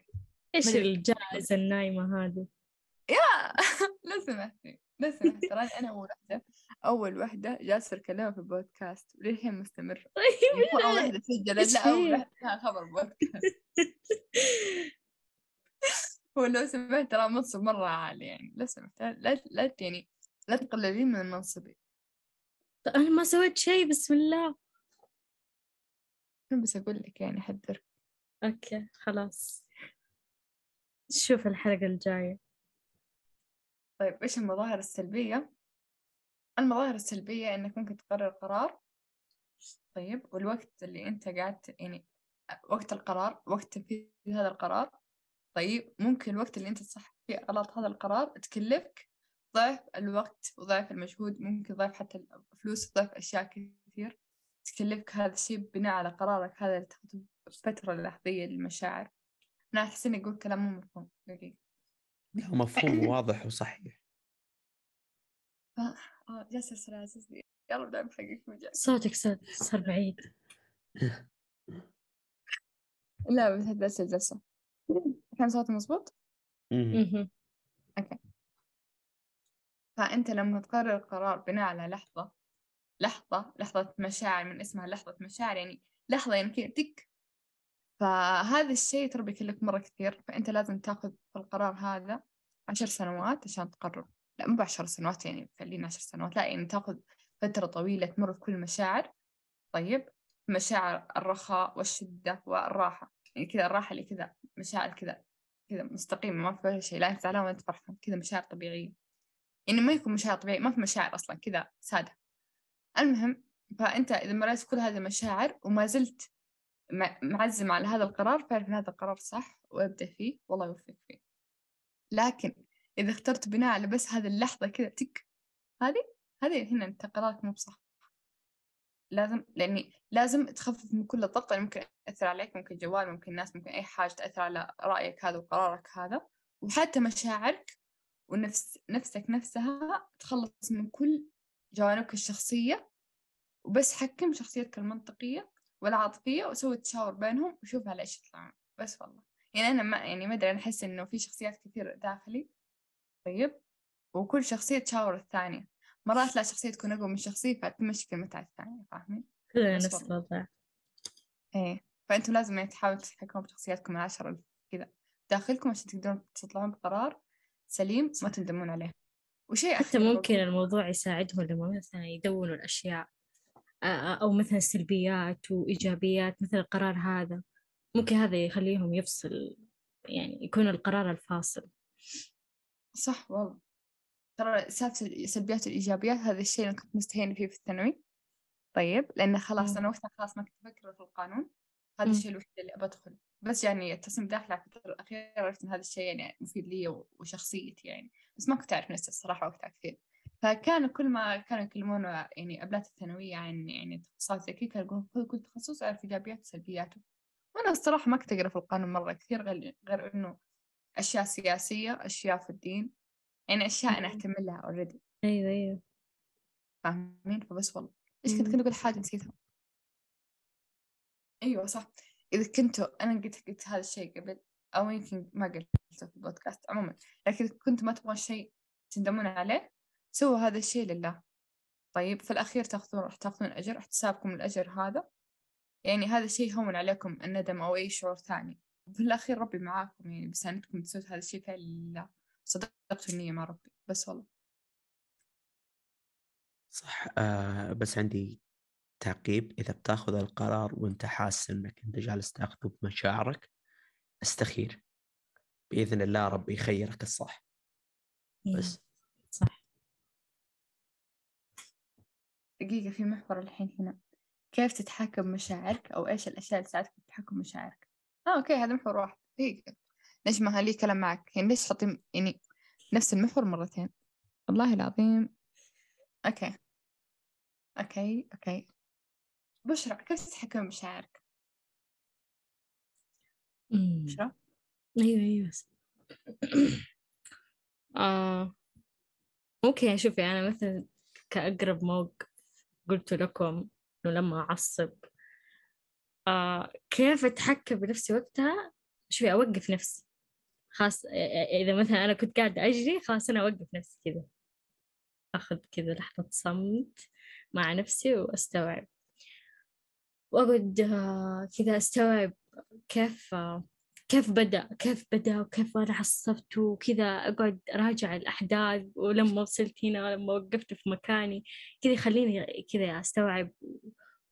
إيش الجائزة النايمة هذه؟ لو سمحتي لو سمحتي تراني أنا أول واحدة أول واحدة جالسة أتكلم في البودكاست. وللحين مستمر (laughs) طيب مو أول واحدة سجلت لا أول واحدة خبر بودكاست. (laughs) ولو سمحت ترى منصب مرة عالي يعني. لو سمحت لا لا يعني لا تقللين من منصبي. أنا ما سويت شيء بسم الله. بس أقول لك يعني حذر أوكي خلاص. شوف الحلقة الجاية. طيب إيش المظاهر السلبية؟ المظاهر السلبية إنك ممكن تقرر قرار. طيب والوقت اللي أنت قاعد يعني وقت القرار وقت تنفيذ هذا القرار. طيب ممكن الوقت اللي أنت تصح فيه غلط هذا القرار تكلفك ضعف الوقت وضعف المجهود ممكن ضعف حتى الفلوس ضعف أشياء كثير تكلفك هذا الشيء بناء على قرارك هذا اللي تاخذه فترة لحظية للمشاعر. أنا أحس إني أقول كلام مو مفهوم دقيقة. مفهوم واضح وصحيح. آه آه جالسة عزيزي يلا دعم حقك صوتك صار بعيد. (laughs) لا بس بس الجلسة. كان صوتي مظبوط؟ أوكي. فأنت لما تقرر قرار بناء على لحظة لحظة لحظة مشاعر من اسمها لحظة مشاعر يعني لحظة يعني كذا تك فهذا الشيء ترى بيكلف مرة كثير فأنت لازم تاخذ القرار هذا عشر سنوات عشان تقرر. لا مو بعشر سنوات يعني خلينا عشر سنوات. لا يعني تاخذ فترة طويلة تمر في كل المشاعر طيب مشاعر الرخاء والشدة والراحة. يعني كذا الراحة اللي كذا مشاعر كذا كذا مستقيمة ما في شيء لا أنت زعلان ولا أنت فرحان كذا مشاعر طبيعية. يعني ما يكون مشاعر طبيعية ما في مشاعر أصلا كذا سادة. المهم فأنت إذا مريت كل هذه المشاعر وما زلت معزم على هذا القرار فاعرف إن هذا القرار صح وأبدأ فيه والله يوفقك فيه. لكن إذا اخترت بناء على بس هذه اللحظة كذا تك هذه هذه هنا أنت قرارك مو بصح. لازم لأني لازم تخفف من كل الضغط اللي ممكن يأثر عليك ممكن جوال ممكن ناس ممكن أي حاجة تأثر على رأيك هذا وقرارك هذا. وحتى مشاعرك ونفس نفسك نفسها تخلص من كل جوانبك الشخصية وبس حكم شخصيتك المنطقية والعاطفية وسوي تشاور بينهم وشوف على إيش يطلع بس والله. يعني أنا ما يعني ما أدري أنا أحس إنه في شخصيات كثير داخلي. طيب. وكل شخصية تشاور الثانية. مرات لا شخصية تكون أقوى من شخصية فتمشي في متعة الثانية فاهمين؟ كلنا نفس الوضع. إيه. فأنتم لازم يعني تحاولوا تتحكموا بشخصياتكم العشرة كذا داخلكم عشان تقدرون تطلعون بقرار سليم ما تندمون عليه. وشيء حتى ممكن الموضوع يساعدهم لما مثلا يدونوا الأشياء. أو مثلا سلبيات وإيجابيات مثل القرار هذا. ممكن هذا يخليهم يفصل يعني يكون القرار الفاصل. صح والله ترى سالفة السلبيات والإيجابيات هذا الشيء أنا كنت مستهينة فيه في الثانوي. طيب لأن خلاص أنا وقتها خلاص ما كنت أفكر في القانون. هذا الشيء الوحيد اللي أبى أدخل. بس يعني التصميم داخل على الفترة الأخيرة عرفت إن هذا الشيء يعني مفيد لي وشخصيتي يعني. بس ما كنت أعرف نفسي الصراحة وقتها كثير. فكان كل ما كانوا يكلمون يعني أبلات الثانوية عن يعني تخصصات زي كذا كانوا يقولون كل تخصص يعرف إيجابياته وسلبياته وأنا الصراحة ما كنت أقرأ في القانون مرة كثير غير, غير إنه أشياء سياسية أشياء في الدين. يعني أشياء أنا أهتم لها أوريدي أيوه أيوه. فاهمين؟ فبس والله. إيش كنت كنت أقول حاجة نسيتها؟ أيوه صح. إذا كنتوا أنا قلت قلت هذا الشيء قبل أو يمكن ما قلته في البودكاست عموما لكن كنت ما تبغون شيء تندمون عليه سووا هذا الشيء لله. طيب في الأخير تأخذون راح تأخذون أجر احتسابكم الأجر هذا. يعني هذا الشيء يهون عليكم الندم أو أي شعور ثاني. في الأخير ربي معاكم يعني بس أنكم تسووا هذا الشيء فعلا لله. صدقتوا النية مع ربي بس والله. صح آه بس عندي تعقيب. إذا بتأخذ القرار وأنت حاسس أنك أنت جالس تاخذه بمشاعرك أستخير. بإذن الله ربي يخيرك الصح. بس. دقيقة في محور الحين هنا. كيف تتحكم مشاعرك؟ أو إيش الأشياء اللي تساعدك في تحكم مشاعرك؟ آه okay هذا محور واحد. دقيقة. نجمة لي كلام معك. يعني ليش حاطين يعني نفس المحور مرتين؟ والله العظيم. okay. okay okay. بشرى كيف تتحكم بمشاعرك؟ بشرى؟ أيوه أيوه (clears throat) آه. ممكن شوفي أنا مثلا كأقرب موقف قلت لكم إنه لما أعصب آه كيف أتحكم بنفسي وقتها؟ شوفي أوقف نفسي. خاص إذا مثلا أنا كنت قاعدة أجري خلاص أنا أوقف نفسي كذا. أخذ كذا لحظة صمت مع نفسي وأستوعب. وأقعد آه، كذا أستوعب كيف كيف بدأ؟ كيف بدأ؟ وكيف أنا عصبت؟ وكذا أقعد أراجع الأحداث ولما وصلت هنا ولما وقفت في مكاني كذا يخليني كذا أستوعب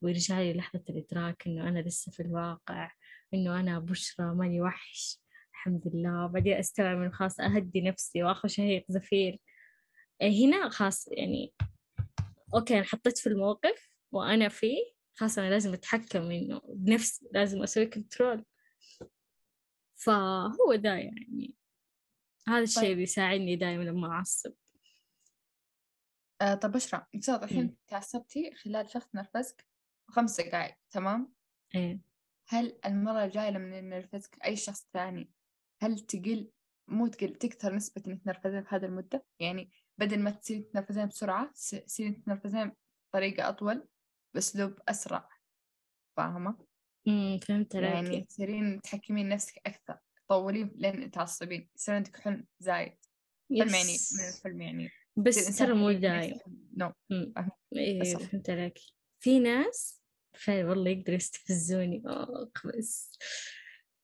ويرجع لي لحظة الإدراك إنه أنا لسه في الواقع إنه أنا بشرى ماني وحش الحمد لله. بعدين أستوعب إنه خلاص أهدي نفسي وآخذ شهيق زفير. إيه، هنا خلاص يعني okay أنا حطيت في الموقف وأنا فيه خلاص أنا لازم أتحكم إنه بنفسي لازم أسوي control فهو ده يعني هذا الشيء طيب. اللي يساعدني دائما لما أعصب آه طب بشرى افترض الحين تعصبتي خلال شخص نرفزك خمس دقائق تمام؟ إيه هل المرة الجاية لما نرفزك أي شخص ثاني هل تقل مو تقل تكثر نسبة إنك تنرفزين في هذه المدة؟ يعني بدل ما تصير تنرفزين بسرعة تصير تنرفزين بطريقة أطول بأسلوب أسرع فاهمة؟ امم فهمت عليك يعني تصيرين تحكمين نفسك أكثر تطولين لين تعصبين يصير عندك حلم زايد. حلم يعني من الفيلم يعني بس ترى مو دايم نو إيه فهمت عليك. في ناس فعلا والله يقدروا يستفزوني بس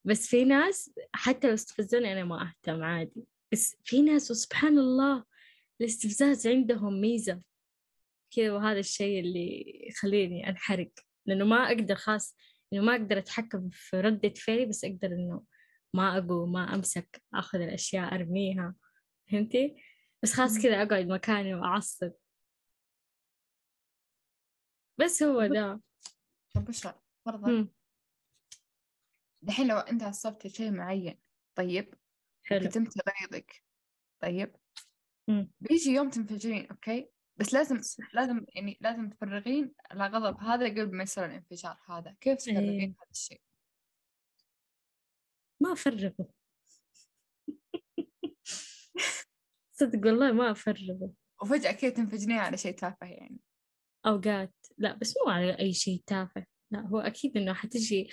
بس في ناس حتى لو استفزوني أنا ما أهتم عادي بس في ناس وسبحان الله الاستفزاز عندهم ميزة. كذا وهذا الشيء اللي يخليني أنحرق لأنه ما أقدر خاص إنه ما أقدر أتحكم في ردة فعلي بس أقدر إنه ما أقوم ما أمسك أخذ الأشياء أرميها. فهمتي؟ بس خلاص كذا أقعد مكاني وأعصب. بس هو ده. طب وش فرضا دحين لو أنت عصبت شيء معين طيب حلو. كتمت غيظك طيب مم. بيجي يوم تنفجرين أوكي؟ بس لازم لازم يعني لازم تفرغين الغضب هذا قبل ما يصير الانفجار هذا. كيف تفرغين إيه. هذا الشيء؟ ما أفرغه. صدق والله ما أفرغه. وفجأة كذا تنفجرين على شيء تافه يعني. أوقات لا بس مو على أي شيء تافه. لا هو أكيد إنه حتجي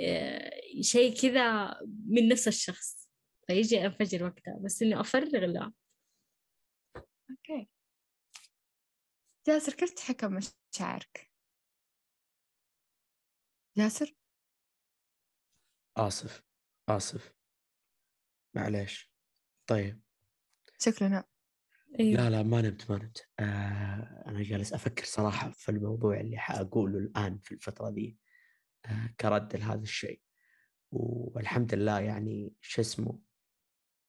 آه، شيء كذا من نفس الشخص. فيجي أنفجر وقتها. بس إنه أفرغ لا. أوكي. جاسر كيف تتحكم مشاعرك؟ جاسر؟ آسف آسف. معليش. طيب. شكرا. أيوه. لا لا ما نمت ما نمت. آه أنا جالس أفكر صراحة في الموضوع اللي حأقوله الآن في الفترة ذي آه كرد لهذا الشيء. والحمد لله يعني شو اسمه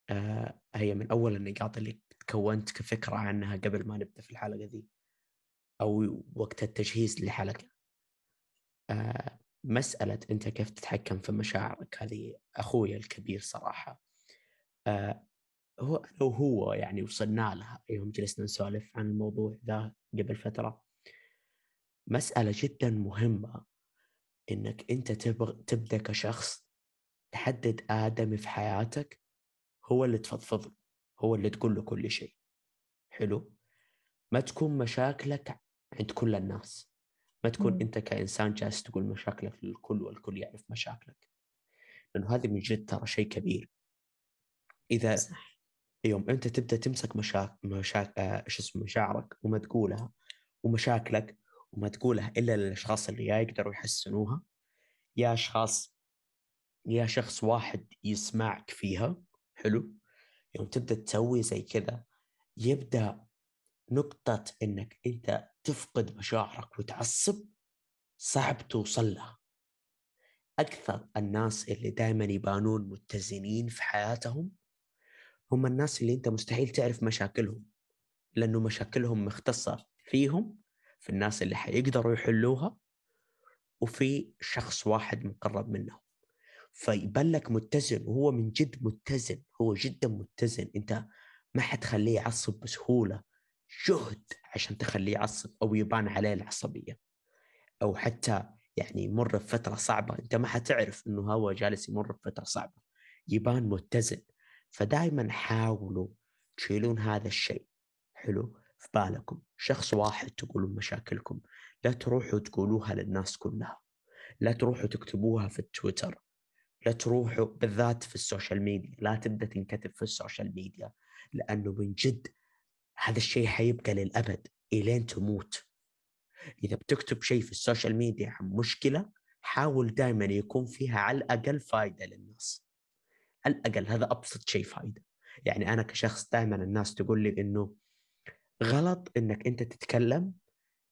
آه هي من أول النقاط اللي تكونت كفكرة عنها قبل ما نبدأ في الحلقة ذي أو وقت التجهيز للحلقة. آه مسألة أنت كيف تتحكم في مشاعرك؟ هذه أخوي الكبير صراحة. آه هو أنا وهو يعني وصلنا لها يوم جلسنا نسولف عن الموضوع ذا قبل فترة. مسألة جدا مهمة إنك أنت تبغى تبدأ كشخص تحدد آدمي في حياتك هو اللي تفضفض له هو اللي تقول له كل شيء. حلو؟ ما تكون مشاكلك عند كل الناس ما تكون م. أنت كإنسان جالس تقول مشاكلك للكل والكل يعرف مشاكلك لأنه هذه من جد ترى شيء كبير إذا صح. يوم أنت تبدأ تمسك مشاك مشاك آه، إيش اسمه مشاعرك وما تقولها ومشاكلك وما تقولها إلا للأشخاص اللي يا يقدروا يحسنوها يا أشخاص يا شخص واحد يسمعك فيها حلو يوم تبدأ تسوي زي كذا يبدأ نقطة إنك أنت تفقد مشاعرك وتعصب صعب توصل لها. أكثر الناس اللي دائما يبانون متزنين في حياتهم هم الناس اللي أنت مستحيل تعرف مشاكلهم لأنه مشاكلهم مختصة فيهم في الناس اللي حيقدروا يحلوها وفي شخص واحد مقرب منهم. فيبان لك متزن وهو من جد متزن هو جدا متزن. أنت ما حتخليه يعصب بسهولة. جهد عشان تخليه يعصب أو يبان عليه العصبية. أو حتى يعني يمر بفترة صعبة. أنت ما حتعرف إنه هو جالس يمر بفترة صعبة. يبان متزن. فدائما حاولوا تشيلون هذا الشيء. حلو؟ في بالكم. شخص واحد تقولون مشاكلكم. لا تروحوا تقولوها للناس كلها. لا تروحوا تكتبوها في التويتر. لا تروحوا بالذات في ال social media. لا تبدأ تنكتب في ال social media. لأنه من جد هذا الشيء حيبقى للأبد. إلين تموت. إذا بتكتب شيء في ال social media عن مشكلة حاول دائما يكون فيها على الأقل فائده للناس. على الأقل هذا أبسط شيء فائده يعني أنا كشخص دائما الناس تقول لي إنه غلط إنك أنت تتكلم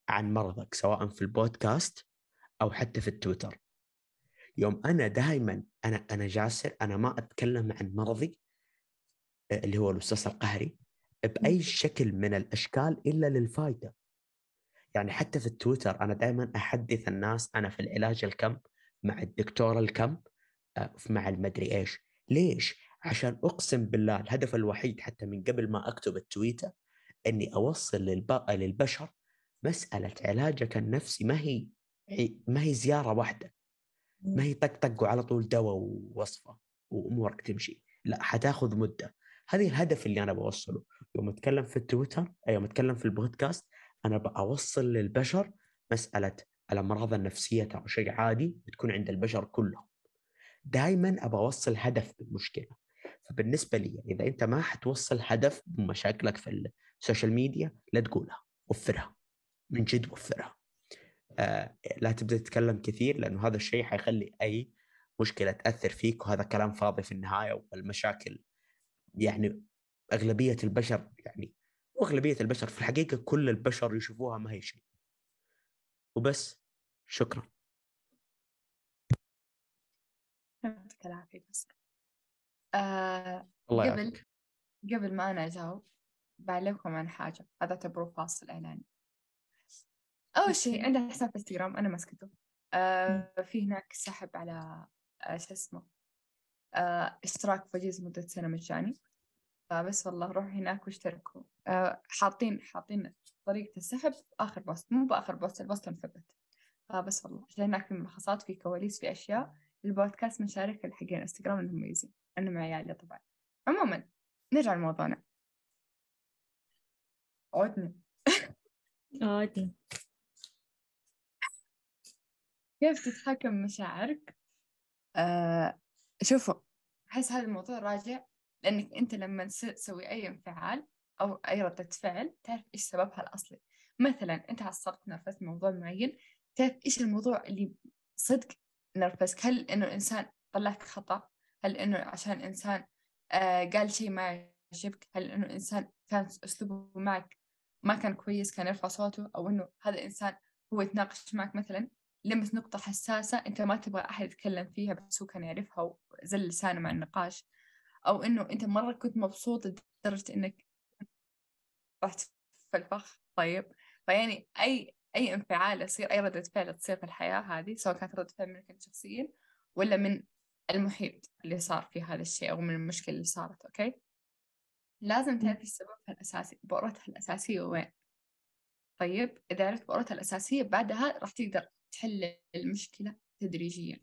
عن مرضك سواء في البودكاست أو حتى في التويتر. يوم أنا دائما أنا أنا جاسر أنا ما أتكلم عن مرضي آه، اللي هو الوسواس القهري. بأي شكل من الأشكال إلا للفائده يعني حتى في التويتر أنا دائما أحدث الناس أنا في العلاج الكم مع الدكتور الكم آه، مع المدري إيش. ليش؟ عشان أقسم بالله الهدف الوحيد حتى من قبل ما أكتب التويتة إني أوصل للب... للبشر مسألة علاجك النفسي. ما هي ما هي زيارة واحدة. ما هي طق طق وعلى طول دواء ووصفة وأمورك تمشي. لا حتاخذ مدة. هذه الهدف اللي أنا بوصله. يوم أتكلم في التويتر يوم أتكلم في البودكاست أنا بوصل للبشر مسألة الأمراض النفسية ترى شيء عادي بتكون عند البشر كلهم. دائما أبى أوصل هدف بالمشكلة فبالنسبة لي يعني إذا أنت ما حتوصل هدف بمشاكلك في ال social media لا تقولها وفرها. من جد وفرها. آه لا تبدأ تتكلم كثير لأنه هذا الشيء حيخلي أي مشكلة تأثر فيك وهذا كلام فاضي في النهاية والمشاكل يعني أغلبية البشر يعني وأغلبية البشر في الحقيقة كل البشر يشوفوها ما هي شيء. وبس شكرا. يعطيك العافية بس. آه الله قبل. قبل ما أنا أجاوب بعلمكم عن حاجة. هذا اعتبروه فاصل إعلاني. أول شيء عنده حساب إنستغرام أنا ماسكته. آه في هناك سحب على آه شو اسمه إشتراك وجيز مدة سنة مجاني فبس والله روحوا هناك واشتركوا. آه حاطين حاطين طريقة السحب في آخر post مو بآخر post ال post المثبت فبس والله عشان هناك في ملخصات في كواليس في أشياء. البودكاست مشاركة الحقين إنستغرام إنهم مميزين أنا مع عيالي طبعا. عموما نرجع لموضوعنا. عودنا عودنا كيف تتحكم مشاعرك؟ آه شوفوا. أحس هذا الموضوع راجع لأنك أنت لما تسوي أي انفعال أو أي ردة فعل تعرف إيش سببها الأصلي. مثلا أنت عصبت نرفزت موضوع معين تعرف إيش الموضوع اللي صدق نرفزك؟ هل إنه الإنسان طلعك خطأ؟ هل إنه عشان إنسان آه قال شيء ما يعجبك؟ هل إنه إنسان كان أسلوبه معك ما كان كويس كان يرفع صوته؟ أو إنه هذا الإنسان هو يتناقش معك مثلا؟ لمس نقطة حساسة أنت ما تبغى أحد يتكلم فيها بس هو كان يعرفها وزل لسانه مع النقاش. أو إنه أنت مرة كنت مبسوط لدرجة إنك رحت في الفخ. طيب. فيعني أي أي انفعال يصير أي ردة فعل تصير في الحياة هذه سواء كانت ردة فعل منك أنت شخصيا ولا من المحيط اللي صار في هذا الشيء أو من المشكلة اللي صارت okay؟ لازم تعرفي سببها الأساسي بؤرتها الأساسية وين. طيب. إذا عرفت بؤرتها الأساسية بعدها راح تقدر تحل المشكلة تدريجيا.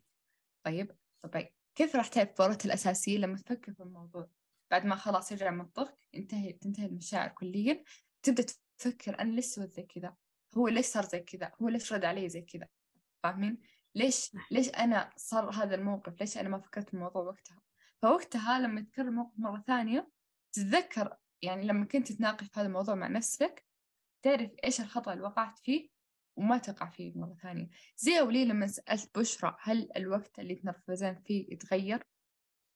طيب طيب كيف راح تعرف بؤرتها الأساسية لما تفكر في الموضوع؟ بعد ما خلاص يرجع منطق انتهي تنتهي المشاعر كليا تبدأ تفكر أنا ليش سويت زي كذا؟ هو ليش صار زي كذا؟ هو ليش رد علي زي كذا؟ فاهمين؟ ليش ليش أنا صار هذا الموقف؟ ليش أنا ما فكرت في الموضوع وقتها؟ فوقتها لما تكرر الموقف مرة ثانية تتذكر يعني لما كنت تتناقش في هذا الموضوع مع نفسك تعرف إيش الخطأ اللي وقعت فيه وما تقع فيه مرة ثانية. زي أولي لما سألت بشرى هل الوقت اللي تنرفزين فيه يتغير؟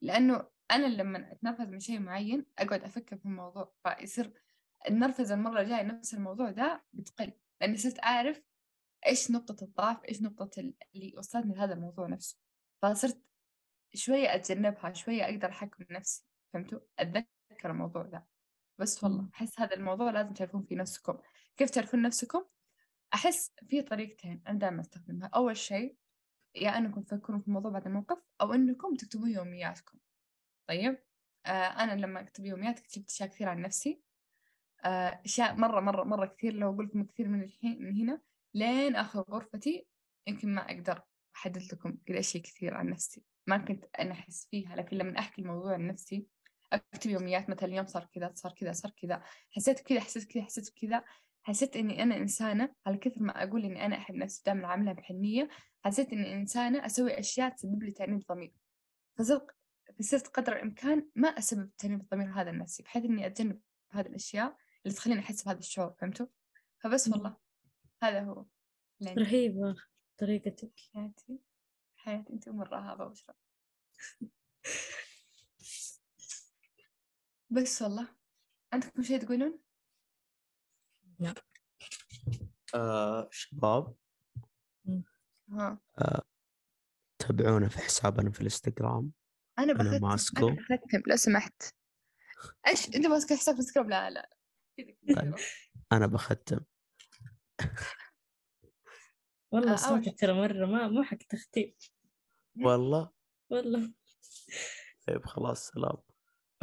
لأنه أنا لما أتنرفز من شيء معين أقعد أفكر في الموضوع فيصير النرفزة المرة الجاية نفس الموضوع ده بتقل. لأني صرت أعرف إيش نقطة الضعف إيش نقطة اللي وصلتني لهذا الموضوع نفسه. فصرت شوية أتجنبها شوية أقدر أحكم نفسي. فهمتوا؟ أتذكر الموضوع ده. بس والله أحس هذا الموضوع لازم تعرفون في نفسكم. كيف تعرفون نفسكم؟ أحس في طريقتين أنا دائما أستخدمها. أول شيء يا أنكم تفكرون في الموضوع بعد الموقف أو أنكم تكتبون يومياتكم. طيب؟ آه أنا لما أكتب يوميات كتبت أشياء كثير عن نفسي. آه، أشياء مرة مرة مرة كثير لو أقول لكم كثير من الحين من هنا لين آخر غرفتي يمكن ما أقدر أحدد لكم قد أشياء كثير عن نفسي. ما كنت أنا أحس فيها لكن لما أحكي الموضوع عن نفسي أكتب يوميات مثلا اليوم صار كذا صار كذا صار كذا حسيت كذا حسيت كذا حسيت كذا حسيت إني أنا إنسانة على كثر ما أقول إني أنا أحب نفسي دائما عاملها بحنية حسيت إني إنسانة أسوي أشياء تسبب لي تأنيب ضمير. فصرت فصرت قدر الإمكان ما أسبب تأنيب الضمير هذا لنفسي بحيث إني أتجنب هذه الأشياء اللي تخليني أحس بهذا الشعور فهمتوا؟ فبس والله هذا هو رهيبة طريقتك. حياتي حياتي أنت مرة هابة وشرب (laughs) بس والله عندكم شيء تقولون؟ آه شباب. ها. آه تابعونا في حسابنا في الإنستغرام. أنا أنا بختم ماسكو. أنا بختم لو سمحت. إيش أنت ماسك حساب إنستغرام؟ لا لا. طيب. أنا بختم. والله آه، أول صوتك ترى مرة ما مو حق تختيم. والله؟ والله. طيب خلاص سلام.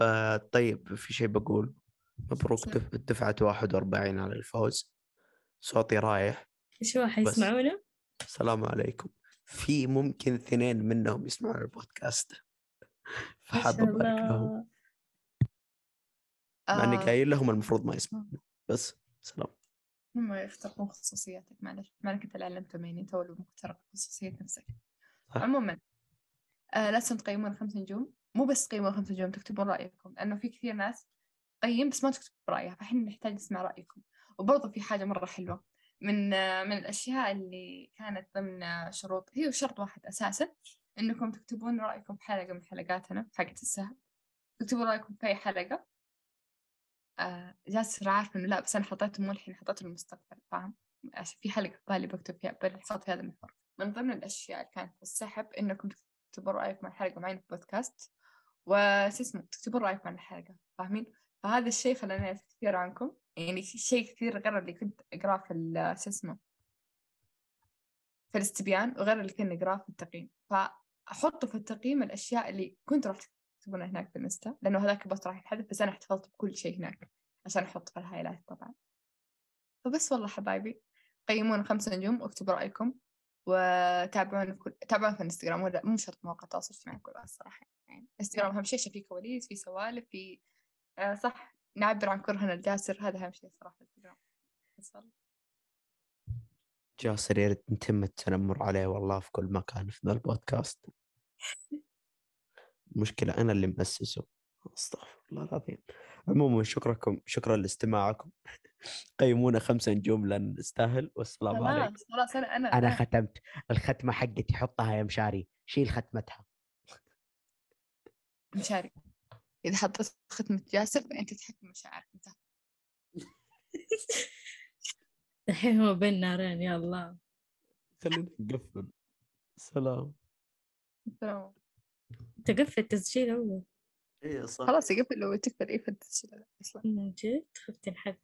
آه طيب في شيء بقول؟ مبروك دفعة 41 على الفوز. صوتي رايح. هو حيسمعونا؟ السلام عليكم. في ممكن اثنين منهم يسمعون البودكاست. (laughs) فحاب أبارك لهم. مع إني آه، قايل لهم المفروض ما يسمعون. بس سلام. هم يخترقون خصوصياتك. معلش ما أنا كنت اللي علمتهم يعني تو اللي مخترق خصوصية نفسك. عموما آه لازم تقيمون خمس نجوم. مو بس تقيمون خمس نجوم تكتبون رأيكم. لأنه في كثير ناس تقيم بس ما تكتب رأيها فإحنا نحتاج نسمع رأيكم. وبرضه في حاجة مرة حلوة. من من الأشياء اللي كانت ضمن شروط هي شرط واحد أساسا إنكم تكتبون رأيكم في حلقة من حلقاتنا حلقة السهل تكتبوا رأيكم في أي حلقة. آه جاسر عارف إنه لا بس أنا حطيته مو الحين حطيته المستقبل فاهم؟ في حلقة في بالي بكتب فيها بحط في هذا المحور. من ضمن الأشياء اللي كانت في السحب إنكم تكتبوا رأيكم عن حلقة معينة في بودكاست وش اسمه؟ تكتبوا رأيكم عن الحلقة فاهمين؟ فهذا الشيء خلاني أعرف كثير عنكم. يعني شيء كثير غير اللي كنت أقرأه في شو اسمه في الاستبيان وغير اللي كنا نقرأه في التقييم. فأحطوا في التقييم الأشياء اللي كنتوا راح تكتبونها هناك في الانستا لأنه هذاك ال post راح ينحذف بس أنا احتفظت بكل شيء هناك عشان أحط في ال highlight طبعا. فبس والله حبايبي قيمونا خمسة نجوم واكتبوا رأيكم وتابعونا في كل تابعونا في الإنستغرام ولا مو شرط مواقع التواصل الاجتماعي كلها الصراحة. يعني انستغرام أهم شيء في كواليس في سوالف في آه صح. نعبر عن كرهنا الجاسر هذا أهم شيء صراحة. جاسر يا ريت نتم التنمر عليه والله في كل مكان في ذا البودكاست. المشكلة أنا اللي مؤسسه أستغفر الله العظيم. عموما شكركم شكرا لاستماعكم. (laughs) قيمونا خمسة نجوم لأن نستاهل. والسلام عليكم. خلاص خلاص أنا أنا أنا. ختمت. الختمة حقتي حطها يا مشاري. شيل ختمتها. مشاري. إذا حطيت ختمة جاسر فأنت تحكم مشاعرك انتهى (laughs) الحين هو بين نارين يا الله. خلينا نقفل. سلام. سلام. تقفل التسجيل أول. اي صح. خلاص يقفل لو تقفل اي فانتسي أصلا من جد؟ خفت الحدث